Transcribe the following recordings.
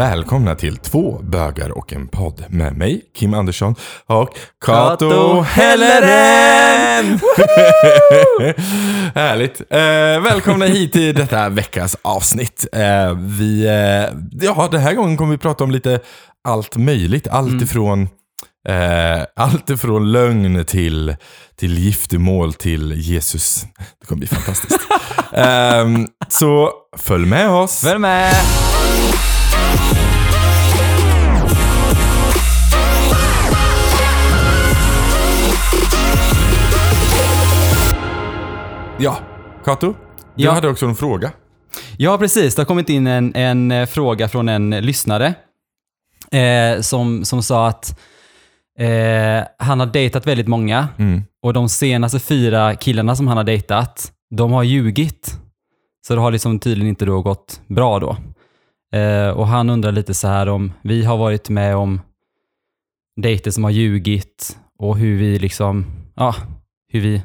välkomna till två bögar och en podd med mig, Kim Andersson och Kato Helleren! Härligt. Eh, välkomna hit till detta veckas avsnitt. Eh, vi, eh, ja, den här gången kommer vi prata om lite allt möjligt. Allt Mm. ifrån Eh, allt ifrån lögn till, till giftermål till Jesus. Det kommer bli fantastiskt. Ehm, så följ med oss. Följ med! Ja, Kato. Du Ja. hade också en fråga. Ja, precis. Det har kommit in en, en eh, fråga från en lyssnare eh, som, som sa att eh, han har dejtat väldigt många Mm. och de senaste fyra killarna som han har dejtat, de har ljugit. Så det har liksom tydligen inte då gått bra då. Eh, och han undrar lite så här om vi har varit med om dejter som har ljugit och hur vi liksom, ja, hur vi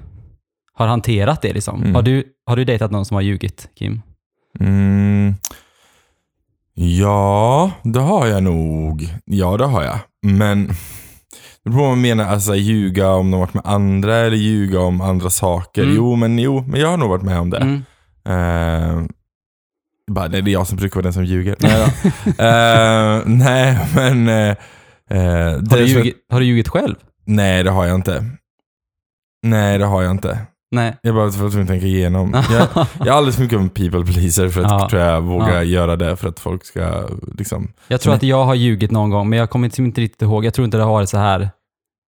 har hanterat det liksom. Mm. Har, du, har du dejtat någon som har ljugit, Kim? Mm. Ja, det har jag nog. Ja, det har jag. Men det beror på vad man menar. Alltså ljuga om de varit med andra eller ljuga om andra saker. Mm. Jo, men jo, men jag har nog varit med om det. Mm. Eh, bara, nej, det är jag som brukar vara den som ljuger. Nej. Eh, nej men... det Har, du ljugit, har du ljugit själv? Nej, det har jag inte. Nej, det har jag inte. Nej. Jag bara för att jag tänka igenom. Jag, jag är alldeles för mycket av en people pleaser för att Ja. tror jag våga Ja. göra det för att folk ska liksom... Jag tror att jag har ljugit någon gång, men jag kommer inte, inte riktigt ihåg. Jag tror inte det har varit så här.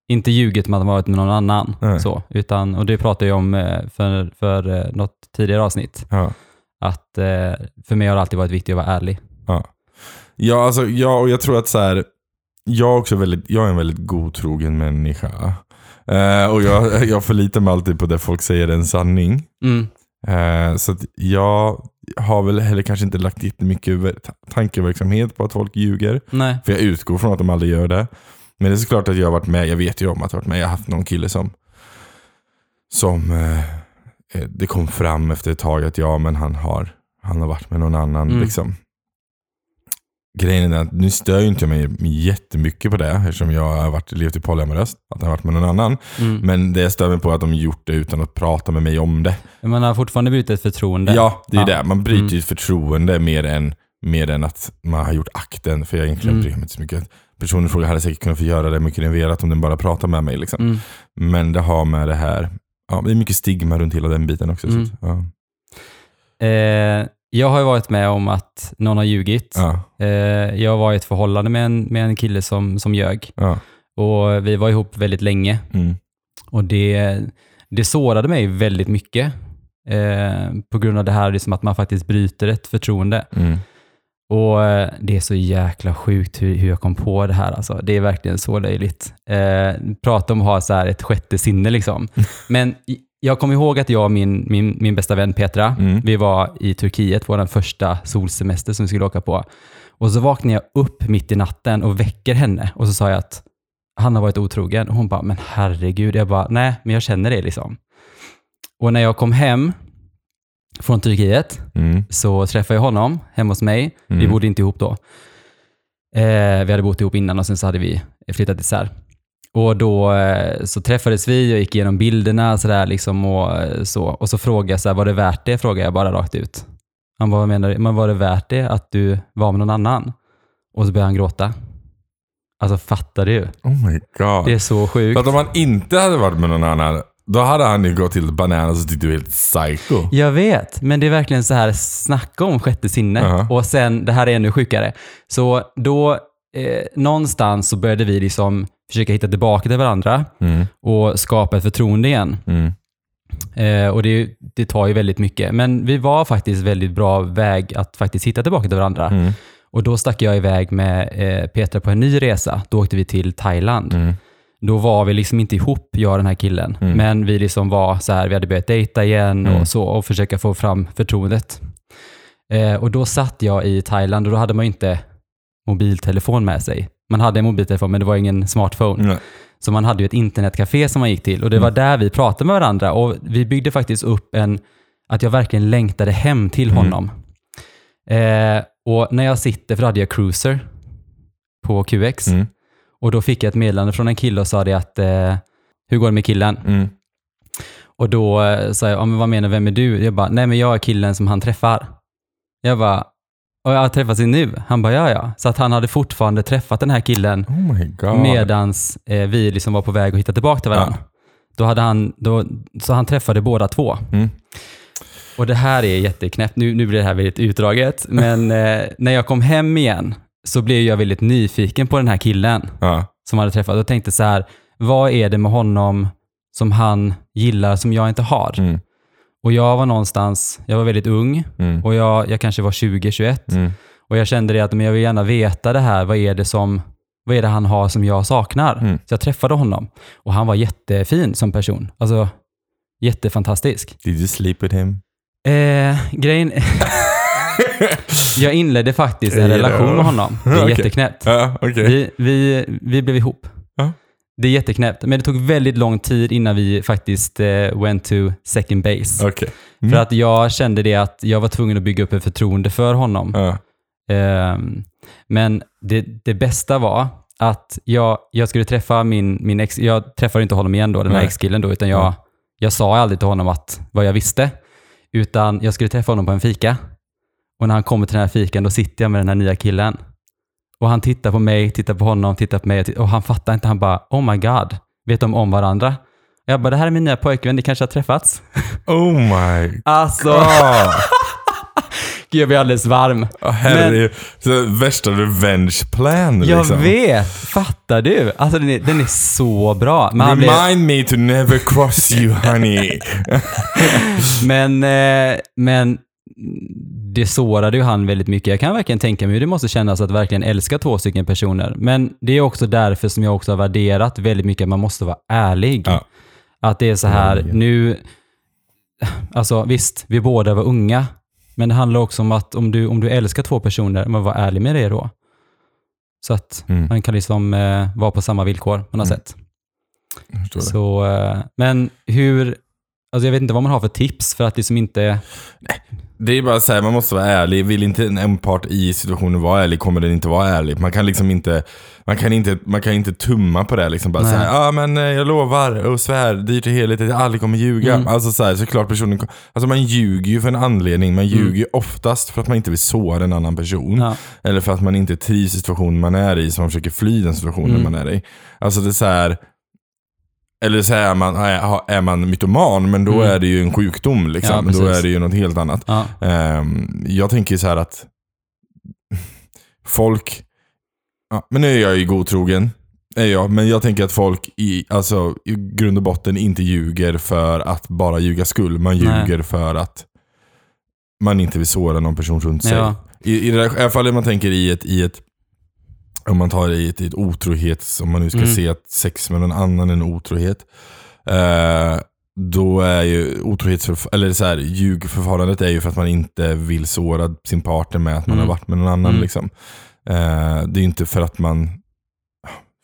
Inte ljugit med att man varit med någon annan. Så, utan, och det pratade jag om eh, för, för eh, något tidigare avsnitt. Ja. Att eh, för mig har det alltid varit viktigt att vara ärlig. Ja, alltså, ja, och jag tror att så här, jag, är också väldigt, jag är en väldigt godtrogen människa. Eh, och jag, jag förlitar mig alltid på det folk säger är en sanning. Mm. Eh, så jag har väl heller kanske inte lagt jättemycket tankeverksamhet på att folk ljuger. Nej. För jag utgår från att de aldrig gör det. Men det är såklart att jag har varit med, jag vet ju om att jag har varit med, jag har haft någon kille som som eh, det kom fram efter ett tag att ja men han har, han har varit med någon annan Mm. liksom. Grejen är att nu stör ju inte jag mig jättemycket på det eftersom jag har varit, levt i polyamoröst, att han har varit med någon annan. Mm. Men det stör mig på att de gjort det utan att prata med mig om det. Man har fortfarande brutit ett förtroende. Ja, det är Ja. det. Man bryter Mm. ett förtroende mer än, mer än att man har gjort akten. För jag egentligen Mm. bryr mig inte så mycket. Personen i fråga hade säkert kunnat få göra det mycket velat om den bara pratar med mig. Liksom. Mm. Men det har med det här, ja, det är mycket stigma runt hela den biten också. Mm. Så att, ja. Eh, jag har ju varit med om att någon har ljugit. Ja, Eh, jag var i ett förhållande med en, med en kille som, som ljög. ja. Och vi var ihop väldigt länge. Mm. Och det, det sårade mig väldigt mycket. Eh, på grund av det här liksom att man faktiskt bryter ett förtroende. Mm. Och eh, det är så jäkla sjukt hur, hur jag kom på det här. Alltså. Det är verkligen så löjligt. Eh, prata om att ha så här ett sjätte sinne liksom. Men jag kommer ihåg att jag och min, min, min bästa vän Petra, Mm. vi var i Turkiet, vår första solsemester som vi skulle åka på. Och så vaknade jag upp mitt i natten och väcker henne och så sa jag att han har varit otrogen. Och hon bara, men herregud. Jag bara, nej, men jag känner det liksom. Och när jag kom hem från Turkiet Mm. så träffade jag honom hemma hos mig. Vi Mm. bodde inte ihop då. Eh, vi hade bott ihop innan och sen så hade vi flyttat isär. Och då eh, så träffades vi och gick igenom bilderna så där liksom och eh, så. Och så frågade jag så här, var det värt det? Frågade jag bara rakt ut. Han bara, vad menar du? Men var det värt det att du var med någon annan? Och så började han gråta. Alltså fattar du? Oh my god. Det är så För sjukt. att om han inte hade varit med någon annan, då hade han ju gått till bananas och tyckt du är helt psycho. Jag vet, men det är verkligen så här, snacka om sjätte sinne. Ja. Och sen, det här är ännu sjukare. Så då, eh, någonstans så började vi liksom försöka hitta tillbaka till varandra Mm. och skapa ett förtroende igen. Mm. Eh, och det, det tar ju väldigt mycket. Men vi var faktiskt väldigt bra väg att faktiskt hitta tillbaka till varandra. Mm. Och då stack jag iväg med eh, Petra på en ny resa. Då åkte vi till Thailand. Mm. Då var vi liksom inte ihop, jag och den här killen. Mm. Men vi liksom var så här, vi hade börjat dejta igen Mm. och så och försöka få fram förtroendet. Eh, och då satt jag i Thailand och då hade man ju inte mobiltelefon med sig. Man hade en mobiltelefon men det var ingen smartphone. Nej. Så man hade ju ett internetcafé som man gick till och det var där vi pratade med varandra och vi byggde faktiskt upp en, att jag verkligen längtade hem till Mm. honom. Eh, Och när jag sitter, för då hade jag cruiser på QX, Mm. och då fick jag ett meddelande från en kille och sa det att, eh, hur går det med killen? Mm. Och då eh, sa jag, ja, men vad menar du, vem är du? Jag bara, nej men jag är killen som han träffar. Jag bara, och jag har träffat sig nu? Han bara, ja ja. Så att han hade fortfarande träffat den här killen Oh my god. medans eh, vi liksom var på väg att hitta tillbaka till varandra. Då hade han, då, så han träffade båda två. Mm. Och det här är jätteknäppt. Nu, nu blir det här väldigt utdraget, men eh, när jag kom hem igen så blev jag väldigt nyfiken på den här killen Ja. som hade träffat och tänkte så här, vad är det med honom som han gillar som jag inte har? Mm. Och jag var någonstans, jag var väldigt ung Mm. och jag, jag kanske var 20-21 Mm. och jag kände det att men jag vill gärna veta det här, vad är det som vad är det han har som jag saknar? Mm. Så jag träffade honom och han var jättefin som person. Alltså jättefantastisk. Did you sleep with him? Eh, grejen... jag inledde faktiskt en relation med honom. Det är Okej. jätteknäppt. Ja, okej. Vi, vi, vi blev ihop. Ja. Det är jätteknäppt, men det tog väldigt lång tid innan vi faktiskt eh, went to second base. Okej. Mm. För att jag kände det att jag var tvungen att bygga upp ett förtroende för honom. Ja. Ehm, men det, det bästa var att jag, jag skulle träffa min, min ex, jag träffade inte honom igen då, den här ex-killen då, utan jag, Ja. jag sa aldrig till honom att, vad jag visste. Utan jag skulle träffa honom på en fika. Och när han kommer till den här fikan, då sitter jag med den här nya killen. Och han tittar på mig, tittar på honom, tittar på mig och han fattar inte. Han bara, oh my god, vet de om varandra? Jag bara, det här är min nya pojkvän, ni kanske har träffats? Oh my Alltså, god. gud jag blir alldeles varm. Oh, herre, så värsta revenge plan Jag liksom. vet, fattar du? Alltså den är, den är så bra. Men, blev, Remind me to never cross you honey. men, eh, men det sårade ju han väldigt mycket. Jag kan verkligen tänka mig hur det måste kännas att verkligen älska två stycken personer. Men det är också därför som jag också har värderat väldigt mycket att man måste vara ärlig. Ja. Att det är så här, Ja. nu... Alltså visst, vi båda var unga. Men det handlar också om att om du, om du älskar två personer, men var ärlig med det då. Så att Mm. man kan liksom eh, vara på samma villkor på något Mm. det. Så, eh, men hur, alltså jag vet inte vad man har för tips för att liksom inte, Det är bara så här, man måste vara ärlig. Vill inte en part i situationen vara ärlig kommer den inte vara ärlig. Man kan liksom inte, man kan inte, man kan inte tumma på det liksom. Bara Nej. säga, ja ah, men eh, jag lovar och svär dyrt och heligt att jag aldrig kommer ljuga. Mm. Alltså så här, såklart personen, alltså man ljuger ju för en anledning. Man ljuger ju oftast för att man inte vill såra en annan person. ja, Eller för att man inte trivs i situationen man är i, så man försöker fly den situationen Mm. man är i. Alltså det är så här. Eller så är man, är, man mytoman, men då Mm. är det ju en sjukdom. Liksom. Ja, då är det ju något helt annat. ja, Ehm, jag tänker så här att folk, ja, men nu är jag ju godtrogen, är jag, men jag tänker att folk i, alltså, i grund och botten inte ljuger för att bara ljuga skull. Man Nej. ljuger för att man inte vill såra någon person runt sig. I, i det här fallet man tänker i ett, i ett om man tar det i ett, i ett otrohets, om man nu ska Mm. se att sex med någon annan är en otrohet. Eh, då är ju otrohetsförf- eller så här, ljugförfarandet är ju för att man inte vill såra sin partner med att man Mm. har varit med någon annan. Mm. Liksom. Eh, det är ju inte för att man,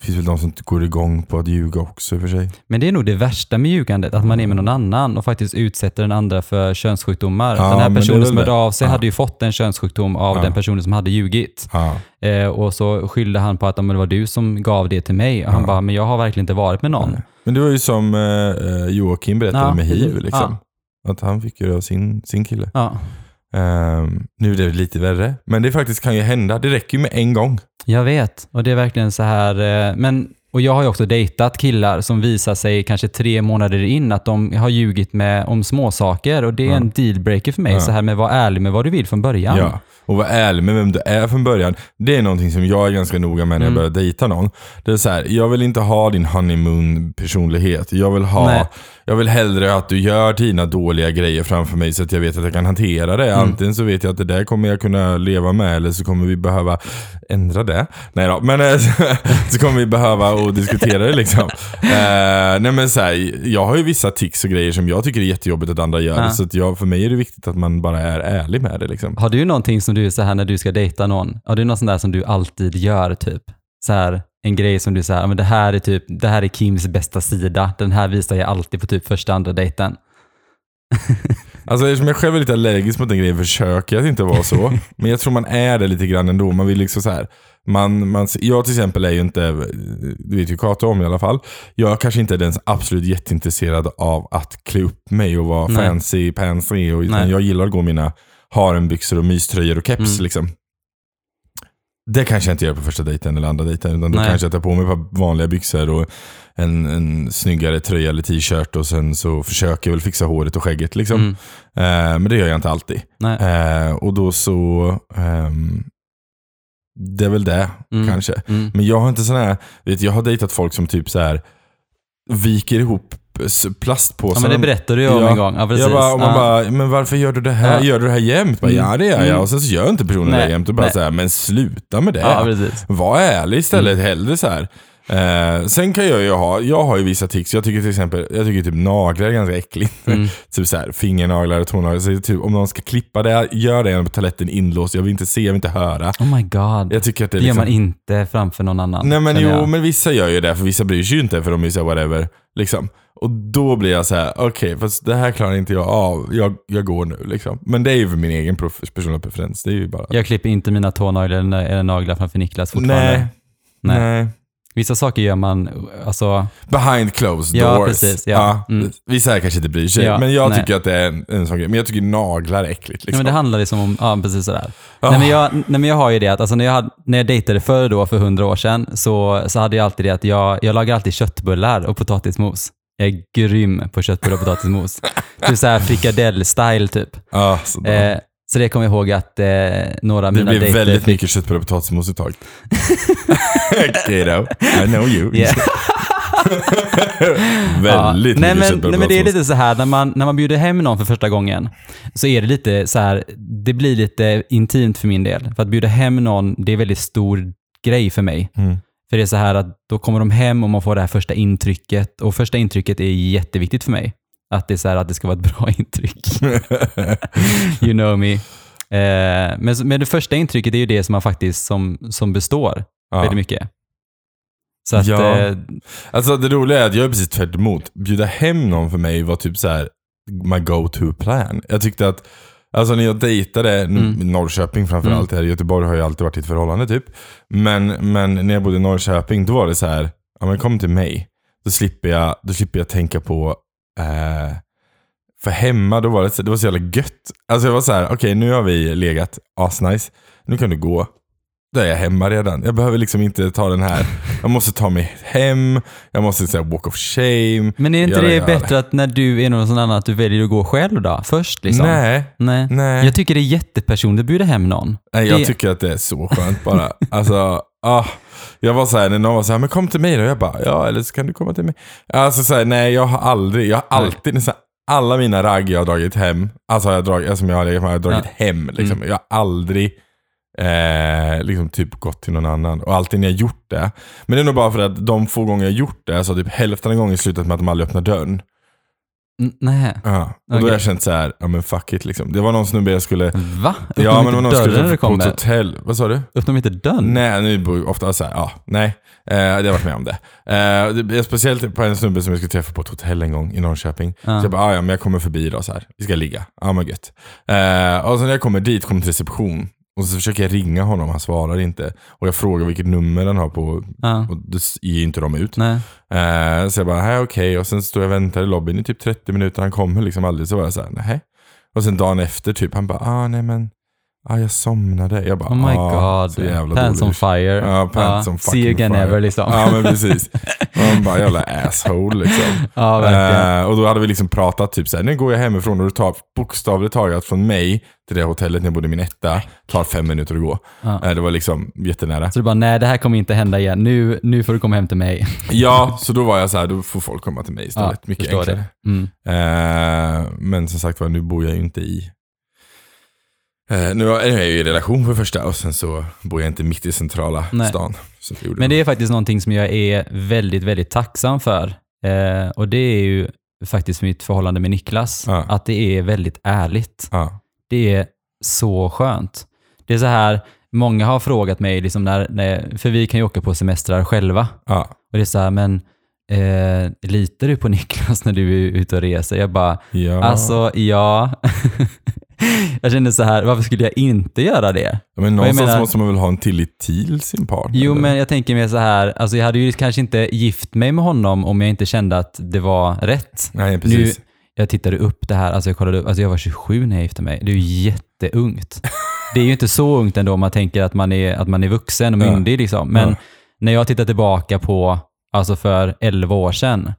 finns väl de som går igång på att ljuga också i och för sig. men det är nog det värsta med ljugandet, att man är med någon annan och faktiskt utsätter den andra för könssjukdomar. Ja, den här personen som hörde av sig Ja. hade ju fått en könssjukdom av Ja. den personen som hade ljugit. Eh, och så skyllde han på att "Ja, men det var du som gav det till mig. Och han bara, men jag har verkligen inte varit med någon. Men det var ju som eh, Joakim berättade med hiv. Liksom. Att han fick ju det av sin, sin kille. Ehm, nu är det lite värre. Men det faktiskt kan ju hända. Det räcker ju med en gång. Jag vet, och det är verkligen så här, eh, men och jag har ju också dejtat killar som visar sig kanske tre månader in att de har ljugit med, om småsaker och det är Ja. en dealbreaker för mig. Ja. Så här med vara ärlig med vad du vill från början. Ja. Och vara ärlig med vem du är från början. Det är någonting som jag är ganska noga med när jag Mm. börjar dejta någon. Det är så här, jag vill inte ha din honeymoon personlighet. Jag vill ha, Nej. jag vill hellre att du gör dina dåliga grejer framför mig så att jag vet att jag kan hantera det. Mm. Antingen så vet jag att det där kommer jag kunna leva med eller så kommer vi behöva ändra det. Nej då, men eh, så kommer vi behöva och diskutera det liksom. Eh, nej men så här, jag har ju vissa tics och grejer som jag tycker är jättejobbigt att andra gör. Ja. Så jag, för mig är det viktigt att man bara är ärlig med det liksom. Har du någonting som du, så här när du ska dejta någon, har du något sånt där som du alltid gör typ? Så här, en grej som du säger, men det här är typ, det här är Kims bästa sida, den här visar jag alltid på typ första, andra dejten. Alltså eftersom jag själv är lite allergisk mot den grejen försöker jag att inte vara så. Men jag tror man är det lite grann ändå. Man vill liksom så här. Man, man, jag till exempel är ju inte, du vet ju Kato om i alla fall. Jag kanske inte är den absolut jätteintresserad av att klä upp mig och vara Nej. fancy pansy. Och, utan Nej. jag gillar att gå mina harenbyxor och myströjor och keps. Mm. Liksom. Det kanske jag inte gör på första dejten eller andra dejten. Utan då Nej. kanske jag tar på mig ett par vanliga byxor och en, en snyggare tröja eller t-shirt. Och sen så försöker jag väl fixa håret och skägget. Liksom. Mm. Eh, men det gör jag inte alltid. Eh, och då så, ehm, det är väl det Mm. kanske. Mm. Men jag har inte sån här, vet, jag har dejtat folk som typ så här viker ihop plastpåsar. Ja, men det berättade du ju om Ja. en gång. Ja, precis. jag bara, och man ja. bara, men varför gör du det här? Ja. Gör du det här jämt? Bara. Ja det gör jag. Mm. Och sen så gör inte personen Nej. det jämt. Och bara Nej. så här, men sluta med det. ja, precis. Var ärlig istället, Mm. hellre så här. Eh, sen kan jag ju ha, jag har ju vissa tics. Jag tycker till exempel, jag tycker typ naglar är ganska äckligt. Mm. typ så här, fingernaglar och tånaglar. Så typ, om någon ska klippa det, gör det genom toaletten inlåst. Jag vill inte se, jag vill inte höra. Oh my god. Jag tycker att det det gör man liksom, inte framför någon annan. Nej men jo, jag. men vissa gör ju det, för vissa bryr sig ju inte, för de är ju såhär whatever. Liksom. Och då blir jag så här: okej, fast det här klarar inte jag av. Jag, jag går nu liksom. Men det är ju min egen personliga preferens. Det är ju bara... Jag klipper inte mina tånaglar eller, naglar framför Niklas fortfarande. Nej. Nej. Nej. Vissa saker gör man, alltså, Behind closed Ja, doors. precis, ja. Mm. Vissa här kanske inte bryr sig, Ja, men jag nej. tycker att det är en, en sån grej. Men jag tycker naglar är äckligt. nej, Liksom. men det handlar liksom om, ja precis sådär. Ah. Nej, men jag, nej men jag har ju det att alltså, när, jag hade, när jag dejtade förr då för hundra år sedan så, så hade jag alltid det att jag, jag lagar alltid köttbullar och potatismos. Jag är grym på köttbullar och potatismos. typ såhär frikadell-style typ. Ja, sådär. Eh, så det kommer jag ihåg att eh, några av det mina blir dejter väldigt fick- mycket köttbullar och potatismos i taget. Kiddo, I know you. Yeah. väldigt nej, mycket men, nej, men det är lite så här när man, när man bjuder hem någon för första gången så är det lite så här, det blir lite intimt för min del. För att bjuda hem någon, det är en väldigt stor grej för mig. Mm. För det är så här att då kommer de hem och man får det här första intrycket och första intrycket är jätteviktigt för mig. Att det är så här att det ska vara ett bra intryck. you know me. Eh, men, men det första intrycket är ju det som man faktiskt som, som består Ja. väldigt mycket. Så att, Ja. eh, Alltså det roliga är att jag är precis tvärt emot. Bjuda hem någon för mig var typ så här my go-to plan. Jag tyckte att, alltså när jag dejtade, Mm. Norrköping framförallt, här i Göteborg har jag alltid varit i ett förhållande typ. Men, men när jag bodde i Norrköping, då var det så här, ja men kom till mig. Då slipper jag, då slipper jag tänka på, eh, för hemma då var det, det var så jävla gött. Alltså jag var så här, okej nu har vi legat, asnice. Nu kan du gå. Då är jag hemma redan. Jag behöver liksom inte ta den här, jag måste ta mig hem, jag måste säga walk of shame. Men är inte det göra bättre att när du är någon sån annan att du väljer att gå själv då? Först liksom? Nej, Nej. nej. Jag tycker det är jättepersonligt att bjuda hem någon. nej jag det- tycker att det är så skönt bara. Alltså, ah, jag var såhär, när någon var såhär, men kom till mig då. Jag bara, ja eller så kan du komma till mig. Alltså såhär, nej jag har aldrig, jag har alltid, nästan alla mina ragg jag har dragit hem, alltså har jag dragit, alltså, som jag har legat med, har jag dragit hem. Liksom. Mm. Jag har aldrig eh, liksom typ gått till någon annan. Och alltid när jag gjort det. Men det är nog bara för att de få gånger jag gjort det, så har typ hälften av gången slutat med att de aldrig öppnar dörren. Nej. Ja. Och då har jag känt så här, ja men fuck it liksom. Det var någon snubbe jag skulle, Va? Öppnar ja men det var inte någon skulle på ett kommer? hotell. Vad sa du? Öppnar de inte dörren? Nej, nu bor jag ofta så här, ja, nej. Eh, jag har varit med om det. Eh, det speciellt på en snubbe som jag skulle träffa på ett hotell en gång i Norrköping. Ja. Så jag bara, ah, ja men jag kommer förbi då så här. Vi ska ligga. Ja men gött. Eh, och så när jag kommer dit, kommer till reception. Och så försöker jag ringa honom, han svarar inte. Och jag frågar vilket nummer han har på, Ja. och det ger inte de ut. Nej. Eh, så jag bara, okej. Och sen står jag och väntar i lobbyn i typ 30 minuter, han kommer liksom aldrig. Så var jag såhär, nej. Och sen dagen efter typ, han bara, ah nej men, ah jag somnade. Jag bara, Oh my ah, god. så jävla Pants dålig on fire. Ja, pants on See you again fire. ever liksom. Ja men precis. Man bara jävla asshole liksom. Ja, verkligen. Eh, och då hade vi liksom pratat typ såhär, nu går jag hemifrån och det tar bokstavligt taget från mig till det hotellet när jag bodde i min etta, tar fem minuter att gå. Ja. Eh, det var liksom jättenära. Så du bara, nej det här kommer inte hända igen. Nu, nu får du komma hem till mig. Ja, så då var jag så här, då får folk komma till mig istället. Mycket förstår enklare. Mm. Eh, men som sagt var, nu bor jag ju inte i Eh, nu är jag ju i relation för första och sen så bor jag inte mitt i centrala Nej. stan. Men det är faktiskt någonting som jag är väldigt, väldigt tacksam för. Eh, och det är ju faktiskt mitt förhållande med Niklas. Ja. Att det är väldigt ärligt. ja. Det är så skönt. Det är så här, många har frågat mig, liksom när, när, för vi kan ju åka på semestrar själva. Ja. Och det är så här, men eh, litar du på Niklas när du är ute och reser? Jag bara, Ja. alltså ja. jag kände så här, varför skulle jag inte göra det? Ja, men någonstans menar- måste man väl ha en tillit till sin partner? Jo, eller? men jag tänker mer så här, alltså jag hade ju kanske inte gift mig med honom om jag inte kände att det var rätt. Nej, precis. Jag tittade upp det här, alltså jag kollade upp, alltså jag var 27 när jag gifte mig. Det är ju jätteungt. Det är ju inte så ungt ändå om man tänker att man är, att man är vuxen och Ja. myndig liksom. Men Ja. när jag tittar tillbaka på, alltså för 11 år sedan,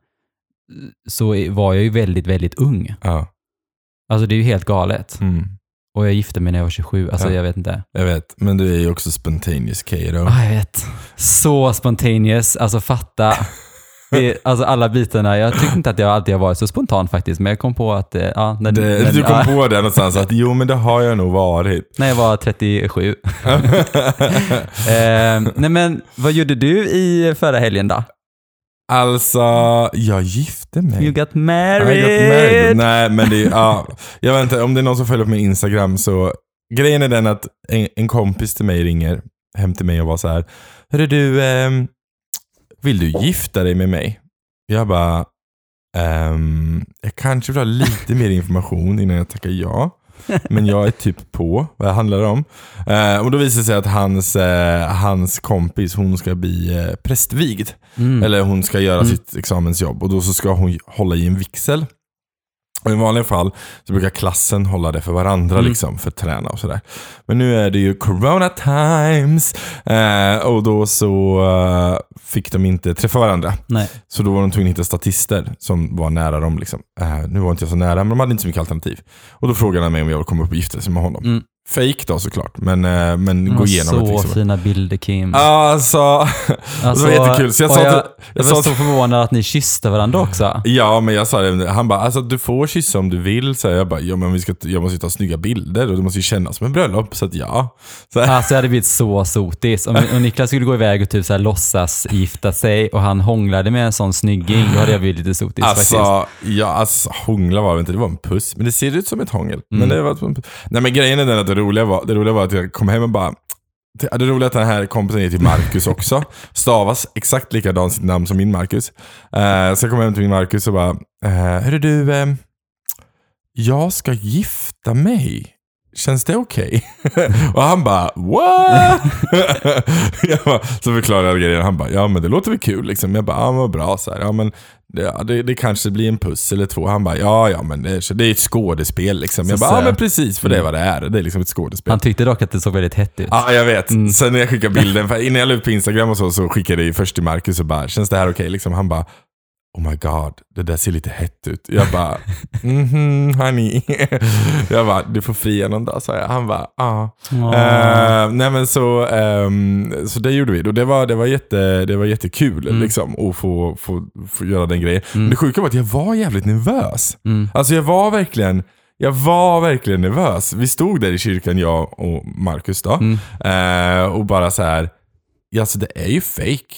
så var jag ju väldigt, väldigt ung. Ja. Alltså det är ju helt galet. Mm. Och jag gifte mig när jag var 27, alltså Ja. jag vet inte. Jag vet, men du är ju också spontaneous Kato. Ah, jag vet. Så spontaneous, alltså fatta. Det, alltså alla bitarna, jag tycker inte att jag alltid har varit så spontan faktiskt, men jag kom på att, eh, ja, när, Det, när, du kom ja, på det någonstans att jo men det har jag nog varit. när jag var 37. eh, nej men, vad gjorde du i förra helgen då? Alltså, jag gifte mig. You got I married! got married. Nej, men det är, ja, jag vet inte, om det är någon som följer på min Instagram så, grejen är den att en, en kompis till mig ringer hem till mig och var så här, Hörru du, ehm, vill du gifta dig med mig? Jag bara, ehm, jag kanske vill ha lite mer information innan jag tackar ja. Men jag är typ på vad det handlar om. Eh, och då visar det sig att hans, eh, hans kompis, hon ska bli eh, prästvigd. Mm. Eller hon ska göra Mm. sitt examensjobb och då så ska hon hålla i en vigsel. Och I vanliga fall så brukar klassen hålla det för varandra Mm. liksom, för att träna och sådär. Men nu är det ju corona times eh, och då så eh, fick de inte träffa varandra. Nej. Så då var de tvungna att hitta statister som var nära dem. Liksom. Eh, nu var inte jag så nära, men de hade inte så mycket alternativ. Och då frågade han mig om jag ville komma upp och gifta sig med honom. Mm. Fake då såklart, men, eh, men gå igenom så det. Liksom. fina bilder Kim. Alltså, det var jättekul. Så jag sa jag, till- jag, jag var så förvånad att ni kysste varandra också. Ja, men jag sa det. Han bara, alltså du får kyssa om du vill. Så jag bara, ja men vi ska, jag måste ju ta snygga bilder och det måste ju kännas som en bröllop. Så att ja. Så, Alltså jag hade blivit så sotis. Om, om Niklas skulle gå iväg och typ så här låtsas gifta sig och han hånglade med en sån snygging, då hade jag blivit lite sotis faktiskt. alltså, ja, alltså hångla var det inte, det var en puss. Men det ser ut som ett hångel. Men Mm. det var. Nej men grejen är den att det roliga var, det roliga var att jag kom hem och bara, det det roliga är att den här kompisen heter Marcus också. Stavas exakt likadant sitt namn som min Marcus. Uh, så jag kom hem till min Marcus och bara, uh, hörru du, eh, jag ska gifta mig. Känns det okej? och han bara, what? jag bara, så förklarade jag grejen. Han bara, ja men det låter väl kul liksom. Jag bara, ja men vad bra. Så här, ja, men det, det, det kanske blir en puss eller två. Han bara, ja ja men det är, så det är ett skådespel liksom. Jag bara, ja men precis för det är vad det är. Det är liksom ett skådespel. Han tyckte dock att det såg väldigt hett ut. Ja, jag vet. Mm. Sen när jag skickade bilden, för innan jag la ut på Instagram och så, så skickade jag ju först till Marcus och bara, känns det här okej? Liksom, han bara, oh my god, det där ser lite hett ut. Jag bara, mhm honey. jag bara, du får fria någon dag, sa jag. Han bara, ja. Åh. Eh, nej men så, ehm, så det gjorde vi. Och det var, det var, jätte, det var jättekul Mm. liksom, att få, få, få göra den grejen. Mm. Men det sjuka var att jag var jävligt nervös. Mm. Alltså jag var verkligen, jag var verkligen nervös. Vi stod där i kyrkan, jag och Marcus då. Mm. Eh, och bara så här, ja, alltså det är ju fake.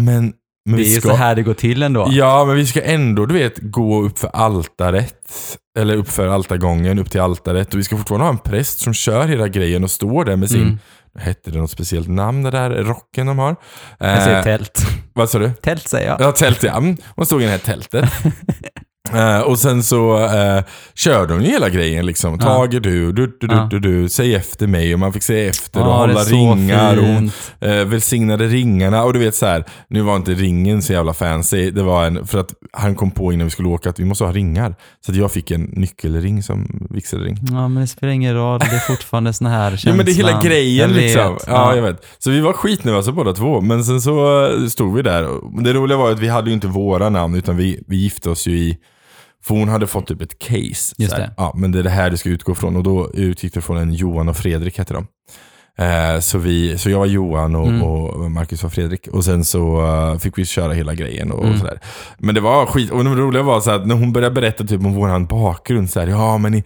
Men, men Det är ju ska, så här det går till ändå. Ja, men vi ska ändå du vet, gå upp för altaret. Eller upp för altargången, upp till altaret. Och vi ska fortfarande ha en präst som kör hela grejen och står där med sin, Mm. hette det något speciellt namn det där rocken de har? Jag säger Eh, tält. vad sa du? Tält säger jag. Ja, tält ja. Mm. Hon stod i det här tältet. Eh, och sen så uh, körde hon ju hela grejen liksom. Ja. Tage du, du, du, du, du, du, säg efter mig. Och man fick säga efter och hålla ringar. Och uh, välsignade ringarna. Och du vet så här, nu var inte ringen så jävla fancy. Det var en, för att han kom på innan vi skulle åka att vi måste ha ringar. Så jag fick en nyckelring som vigselring. Ja, men det spelar ingen roll. Det är fortfarande sån här känslan. Ja men det är hela grejen Jag vet. liksom. Ja, jag vet. Så vi var skitnervösa båda två. Men sen så eh, stod vi där. Det roliga var att vi hade ju inte våra namn utan vi, vi gifte oss ju i för hon hade fått typ ett case. Just det. Ja, men det är det här du ska utgå från. Och då utgick det från en Johan och Fredrik hette de. Eh, så, vi, så jag var Johan och, Mm. och Marcus var Fredrik. Och sen så eh, fick vi köra hela grejen och, och Mm. sådär. Men det var skit. Och det roliga var så att när hon började berätta typ om vår bakgrund. Så här, ja men ni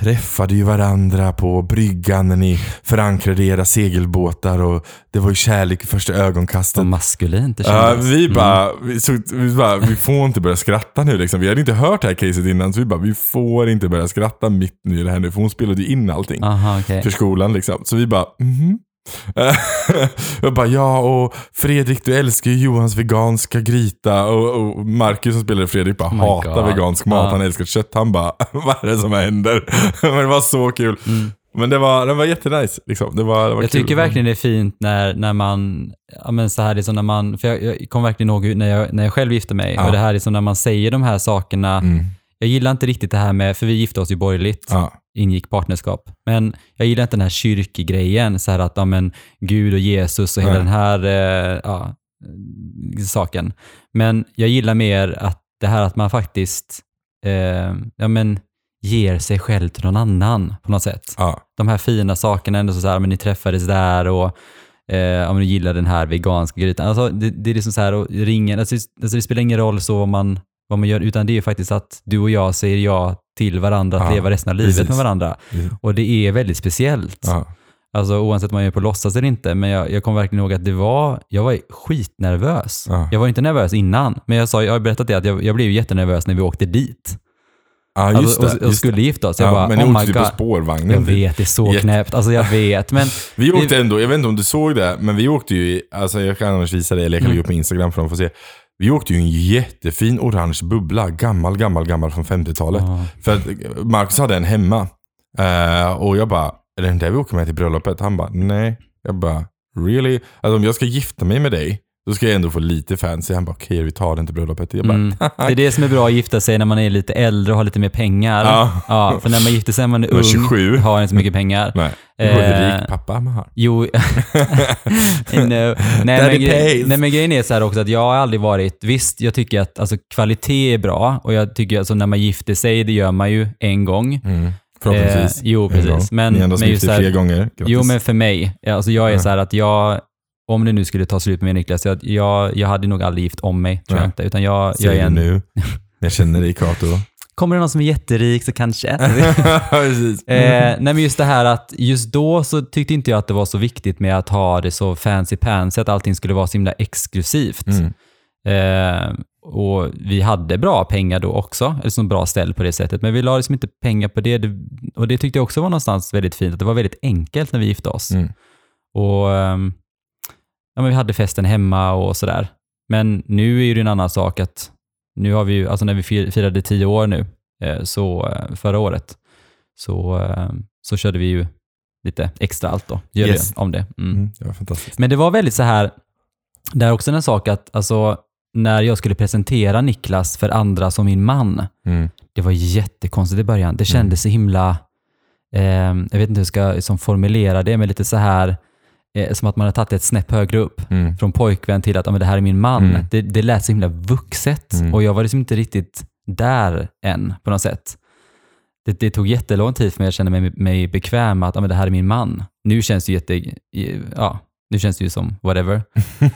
träffade ju varandra på bryggan när ni förankrade era segelbåtar. Och det var ju kärlek i första ögonkastet. Så maskulint det kändes. vi Mm. bara, vi, så, vi bara, vi får inte börja skratta nu liksom. Vi hade inte hört det här caset innan, så vi bara, vi får inte börja skratta mitt nu i det här nu, för hon spelade ju in allting Aha, okej. för skolan liksom. Så vi bara, mhm. jag bara, ja och Fredrik du älskar ju Johans veganska gryta. Och, och Marcus som spelade Fredrik bara Oh hatar God. vegansk mat, Ja. han älskar kött. Han bara, vad är det som händer? Men det var så kul. Men det var, det var jättenice. Liksom. Det var, det var Mm. Jag kul. tycker verkligen det är fint när, när man, ja men så här liksom när man, för jag, jag kommer verkligen ihåg när jag, när jag själv gifte mig Ja. och det här är som när man säger de här sakerna, Mm. jag gillar inte riktigt det här med, för vi gifte oss ju borgerligt, Ja. Ingick partnerskap, men jag gillar inte den här kyrkgrejen, så här att ja, men, Gud och Jesus och hela Nej. den här eh, ja, eh, saken. Men jag gillar mer att det här att man faktiskt eh, ja, men, ger sig själv till någon annan på något sätt Ja. de här fina sakerna, ändå så, här, men ni träffades där och eh, om du gillar den här veganska grytan. Alltså, det, det är liksom så här, och ringen, alltså, alltså, det spelar ingen roll så vad man, vad man gör, utan det är faktiskt att du och jag säger ja till varandra, att Ja, leva resten av livet precis. med varandra. Och det är väldigt speciellt. Ja. Alltså oavsett om man gör på låtsas eller inte, men jag, jag kommer verkligen ihåg att det var, jag var skitnervös. Ja. Jag var inte nervös innan, men jag, sa, jag har berättat det, att jag, jag blev jättenervös när vi åkte dit. Ja, just alltså, och, och just skulle det. gifta oss. Jag Ja, bara, men ni oh åkte typ på spårvagnen. Jag vet, det är så Jätte- knäppt. Alltså jag vet, men Vi åkte ändå, jag vet inte om du såg det, men vi åkte ju, alltså jag kan annars visa det, eller jag kan Mm. lägga upp på Instagram för att de får se. Vi åkte ju en jättefin orange bubbla, gammal, gammal, gammal från 50-talet. Ja. För att Marcus hade en hemma. Eh, och jag bara, är det den där vi åker med till bröllopet? Han bara, nej. Jag bara, really? Alltså om jag ska gifta mig med dig, då ska jag ändå få lite fancy. Han bara, okej vi tar den till bröllopet. Jag bara, Mm. Det är det som är bra att gifta sig när man är lite äldre och har lite mer pengar. Ja. Ja, för när man gifter sig när man är ung 27. har inte så mycket pengar. nej. Eh, rik pappa man har. Jo, no. nej, men grej, nej men grejen är så här också att jag har aldrig varit, visst jag tycker att alltså, kvalitet är bra och jag tycker alltså när man gifter sig, det gör man ju en gång. Mm. Förhoppningsvis. Eh, jo, precis. Men- Ni är ändå men just här- fler gånger. Grattis. Jo men för mig, alltså jag är Ja. så här att jag, om det nu skulle ta slut med Niklas, jag, jag, jag hade nog aldrig gift om mig, tror jag Nej. inte. Utan jag, jag Säger är du en, nu. Jag känner dig Kato. kommer det någon som är jätterik så kanske. Eh, nej men just det här att just då så tyckte inte jag att det var så viktigt med att ha det så fancy pansy, att allting skulle vara så himla exklusivt. Mm. Eh, och vi hade bra pengar då också, eller som bra ställ på det sättet, men vi la liksom inte pengar på det. Och det tyckte jag också var någonstans väldigt fint, att det var väldigt enkelt när vi gifte oss. Mm. Och ehm, ja, men vi hade festen hemma och sådär. Men nu är det en annan sak att nu har vi ju, alltså när vi fir- firade tio år nu, eh, så eh, förra året, så, eh, så körde vi ju lite extra allt då. Gör Yes. det om det. Mm. Mm. Det var fantastiskt. Men det var väldigt så här, det är också en sak att alltså, när jag skulle presentera Niklas för andra som min man, Mm. det var jättekonstigt i början. Det kändes så himla, eh, jag vet inte hur jag ska som formulera det, men lite så här, eh, som att man har tagit ett snäpp högre upp. Mm. Från pojkvän till att ja, men det här är min man. Mm. Det, det lät så himla vuxet Mm. och jag var liksom inte riktigt där än på något sätt. Det, det tog jättelång tid för mig att känna mig, mig bekväm med att ja, men det här är min man. Nu känns det jätte, ja, nu känns det ju som whatever.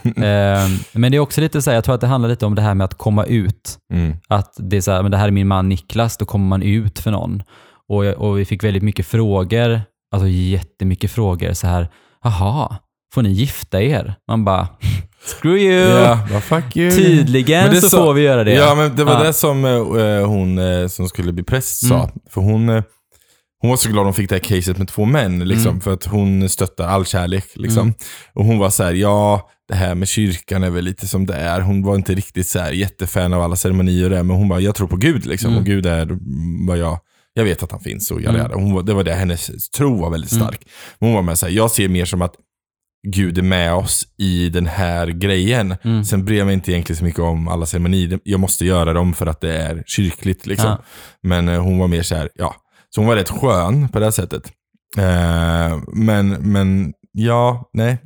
eh, men det är också lite så här, jag tror att det handlar lite om det här med att komma ut. Mm. Att det är så här, men det här är min man Niklas, då kommer man ut för någon. Och, och vi fick väldigt mycket frågor, alltså jättemycket frågor så här, jaha, får ni gifta er? Man bara, screw you! Vad fuck you. Tydligen så, sa- får vi göra det. Ja, men det var Ja. det som eh, hon eh, som skulle bli präst sa. Mm. För hon, eh, hon var så glad hon fick det här caset med två män. Liksom, Mm. För att hon stöttar all kärlek. Liksom. Mm. Och hon var så här, ja, det här med kyrkan är väl lite som det är. Hon var inte riktigt så här jättefan av alla ceremonier och det, men hon bara, jag tror på Gud. Liksom. Mm. Och Gud är vad jag, jag vet att han finns. Och yada, Mm. hon det var det, hennes tro var väldigt Mm. stark. Men hon var med så här, jag ser mer som att Gud är med oss i den här grejen. Mm. Sen bryr jag mig inte egentligen så mycket om alla ceremonier. Jag måste göra dem för att det är kyrkligt. Liksom. Ja. Men eh, hon var mer så här, ja. Så hon var rätt skön på det sättet. Eh, men, men ja, nej.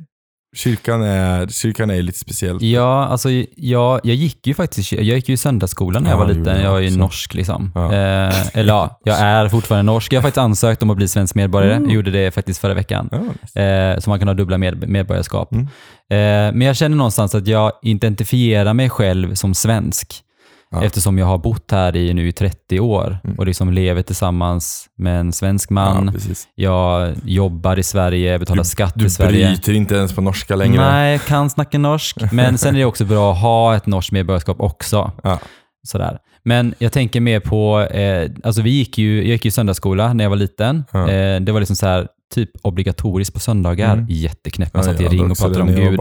Kyrkan är, kyrkan är lite speciell. Ja, alltså jag, jag gick ju faktiskt jag gick ju i söndagsskolan när jag Ja, var liten. jag Jag är ju norsk liksom. Ja. Eh, eller ja, jag är fortfarande norsk. Jag har faktiskt ansökt om att bli svensk medborgare. Mm. Jag gjorde det faktiskt förra veckan. Ja, Eh, så man kan ha dubbla med, medborgarskap. Mm. Eh, men jag känner någonstans att jag identifierar mig själv som svensk. Ja. Eftersom jag har bott här i nu i 30 år Mm. och liksom lever tillsammans med en svensk man. ja, jag jobbar i Sverige, betalar skatt Du i Sverige. bryter inte ens på norska längre. Nej, jag kan snacka norsk. Men sen är det också bra att ha ett norskt medborgarskap också. Ja. Sådär. Men jag tänker mer på, eh, alltså vi gick ju, jag gick ju i söndagsskola när jag var liten. Ja. Eh, det var liksom så här, typ obligatoriskt på söndagar. Mm. Jätteknäpp. Man satt i ring och pratade om Gud.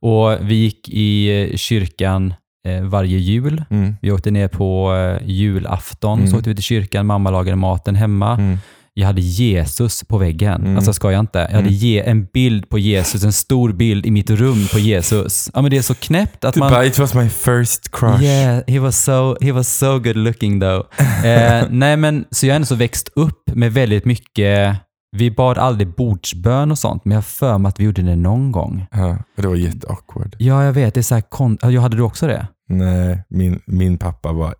Och vi gick i eh, kyrkan varje jul. Mm. Vi åkte ner på eh, julafton, Mm. så åkte vi till kyrkan, mamma lagade maten hemma. Mm. Jag hade Jesus på väggen. Mm. Alltså ska jag inte. Jag hade Mm. ge, en bild på Jesus, en stor bild i mitt rum på Jesus. Ja men det är så knäppt att Du man... it was my first crush. Yeah, he was so, he was so good looking though. eh, nej men, så jag har ändå så växt upp med väldigt mycket, vi bad aldrig bordsbön och sånt, men jag har för mig att vi gjorde det någon gång. Ja, det var jätteawkward. Ja, jag vet. Det är så här kon- ja, hade du också det? Nej, min, min pappa var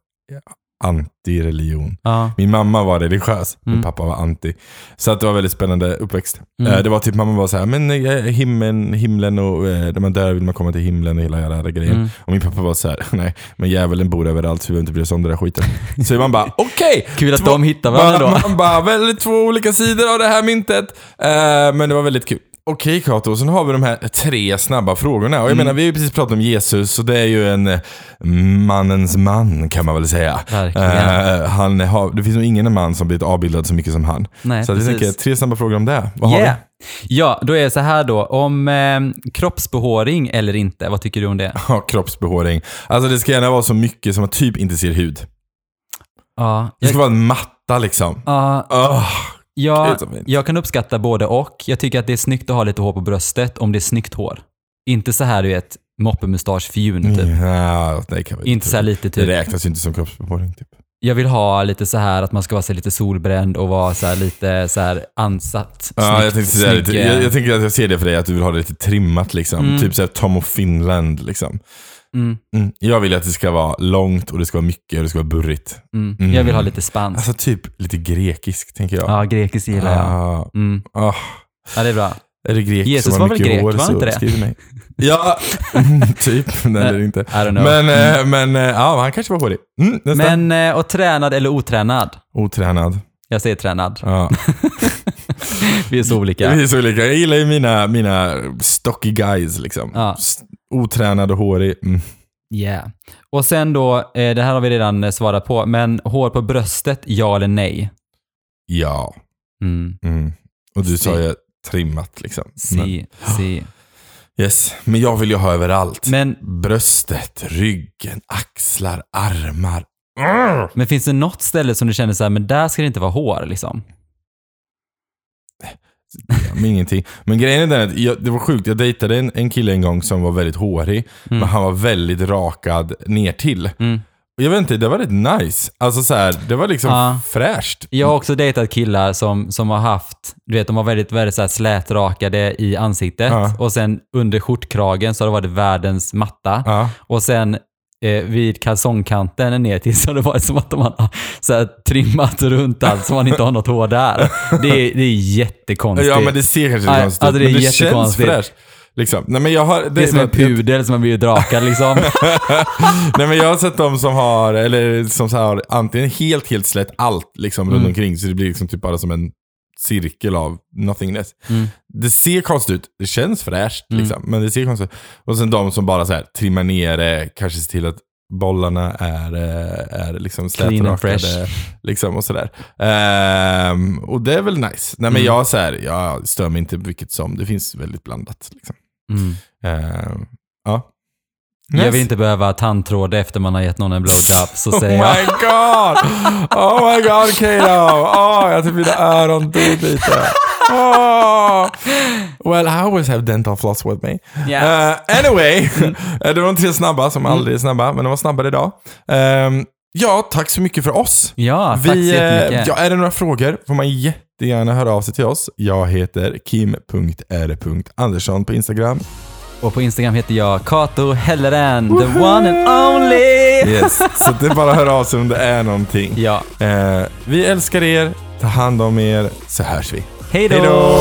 anti-religion. Ja. Min mamma var religiös, min Mm. pappa var anti. Så att det var väldigt spännande uppväxt. Mm. Eh, Det var typ, mamma var så här, men eh, himlen, himlen och när man dör vill man komma till himlen och hela jävla grejen. Mm. Och min pappa var så här, nej, men djävulen bor överallt så vi behöver inte bry oss om den där skiten. så man bara, okej! Kul att Två- de hittar varandra då. Man, man bara, väldigt två olika sidor av det här myntet. Eh, men det var väldigt kul. Okej Kato, sen har vi de här tre snabba frågorna. Och jag Mm. menar, vi har ju precis pratat om Jesus och det är ju en eh, mannens man kan man väl säga. Eh, han har, det finns nog ingen man som blivit avbildad så mycket som han. Nej, så jag tänker, tre snabba frågor om det. Vad har Yeah. Ja, då är det så här då. Om eh, kroppsbehåring eller inte, vad tycker du om det? vi? Ja, kroppsbehåring. Alltså det ska gärna vara så mycket som man typ inte ser hud. Ja, Det jag, ska vara en matta liksom. ja, Oh, så fint. jag kan uppskatta både och. Jag tycker att det är snyggt att ha lite hår på bröstet om det är snyggt hår. Inte så här du vet, moppemustasch fjun typ. ja, nej, kan vi Inte så här lite Det typ. räknas ju inte som kroppsbehåring. Typ. Jag vill ha lite så här att man ska vara så här lite solbränd och vara så här lite så här ansatt. Ja, Snyggt, jag, tänkte snygg, lite, eh, jag, jag tänker att jag ser det för dig, att du vill ha det lite trimmat liksom. Mm. Typ såhär Tom of Finland liksom. Mm, Mm. Jag vill att det ska vara långt och det ska vara mycket och det ska vara burrigt. mm. Mm. Jag vill ha lite spans. Alltså typ lite grekisk, tänker jag. Ja, grekiskt gillar jag. Ah, Mm. ah. Ja, det är bra. Är det grek Jesus som var väl grek, hår var inte det? mig. Ja, mm, typ. Nej, det är det inte. Men, eh, men eh, ja, han kanske var hårig. Mm, nästa. Men, eh, och tränad eller otränad? Otränad. Jag säger tränad. Ja. Vi är så olika. Vi är så olika. Jag gillar ju mina, mina stocky guys liksom. Ja. Otränad och hårig. Mm. Yeah. Och sen då, eh, det här har vi redan eh, svarat på, men hår på bröstet, ja eller nej? Ja. Mm. Mm. Och du sa Si. ju trimmat liksom. Men, Si, si. yes. Men jag vill ju ha överallt. Men, Bröstet, ryggen, axlar, armar. Men finns det något ställe som du känner så här, men där ska det inte vara hår liksom? Ingenting. Men grejen är den att jag, det var sjukt. Jag dejtade en, en kille en gång som var väldigt hårig. Mm. Men han var väldigt rakad ner till. Mm. Jag vet inte, det var rätt nice. Alltså så här, det var liksom Ja. fräscht. Jag har också dejtat killar som, som har haft, du vet de har väldigt, väldigt så här slätrakade i ansiktet Ja. och sen under skjortkragen så har det varit världens matta. Ja. Och sen eh, vid kalsongkanten ner till så det varit som att de har så här, trimmat runt allt så man inte har något hår där. Det är, det är jättekonstigt. Ja men det ser kanske konstigt ut, alltså, det är men det känns jättekonstigt. fräscht. Liksom. Nej, men jag har, det, det är som en pudel som har blivit drakad liksom. Nej men jag har sett de som har, eller som så här, antingen helt helt slätt allt liksom runt Mm. omkring så det blir liksom typ bara som en cirkel av nothingness. Mm. Det ser konstigt ut, det känns fräscht Mm. liksom, men det ser konstigt ut. Och sen de som bara så här trimmar ner det, kanske ser till att bollarna är, eh, är liksom slätrakade. Liksom och sådär. Ehm, och det är väl nice. Nej men Mm. jag, så här, jag stör mig inte vilket som, det finns väldigt blandat. Liksom. Mm. Ehm, ja. Jag Nice. vill inte behöva tandtråd efter man har gett någon en blowjob, så Oh säger jag. my god! Oh my god Kato! Oh, jag typ mina öron dog lite. Oh. Well, I always have dental floss with me. Ja. Uh, anyway, eh, det var de tre snabba som aldrig är snabba, men de var snabbare idag. Ehm, ja, tack så mycket för oss. Ja, tack så Vi, eh, jättemycket. ja, är det några frågor får man jättegärna höra av sig till oss. Jag heter kim.r.andersson på Instagram. Och på Instagram heter jag Kato Helleren, the one and only! Yes, så det är bara att höra av sig om det är någonting. Ja. Eh, vi älskar er, ta hand om er, så hörs vi. Hej då!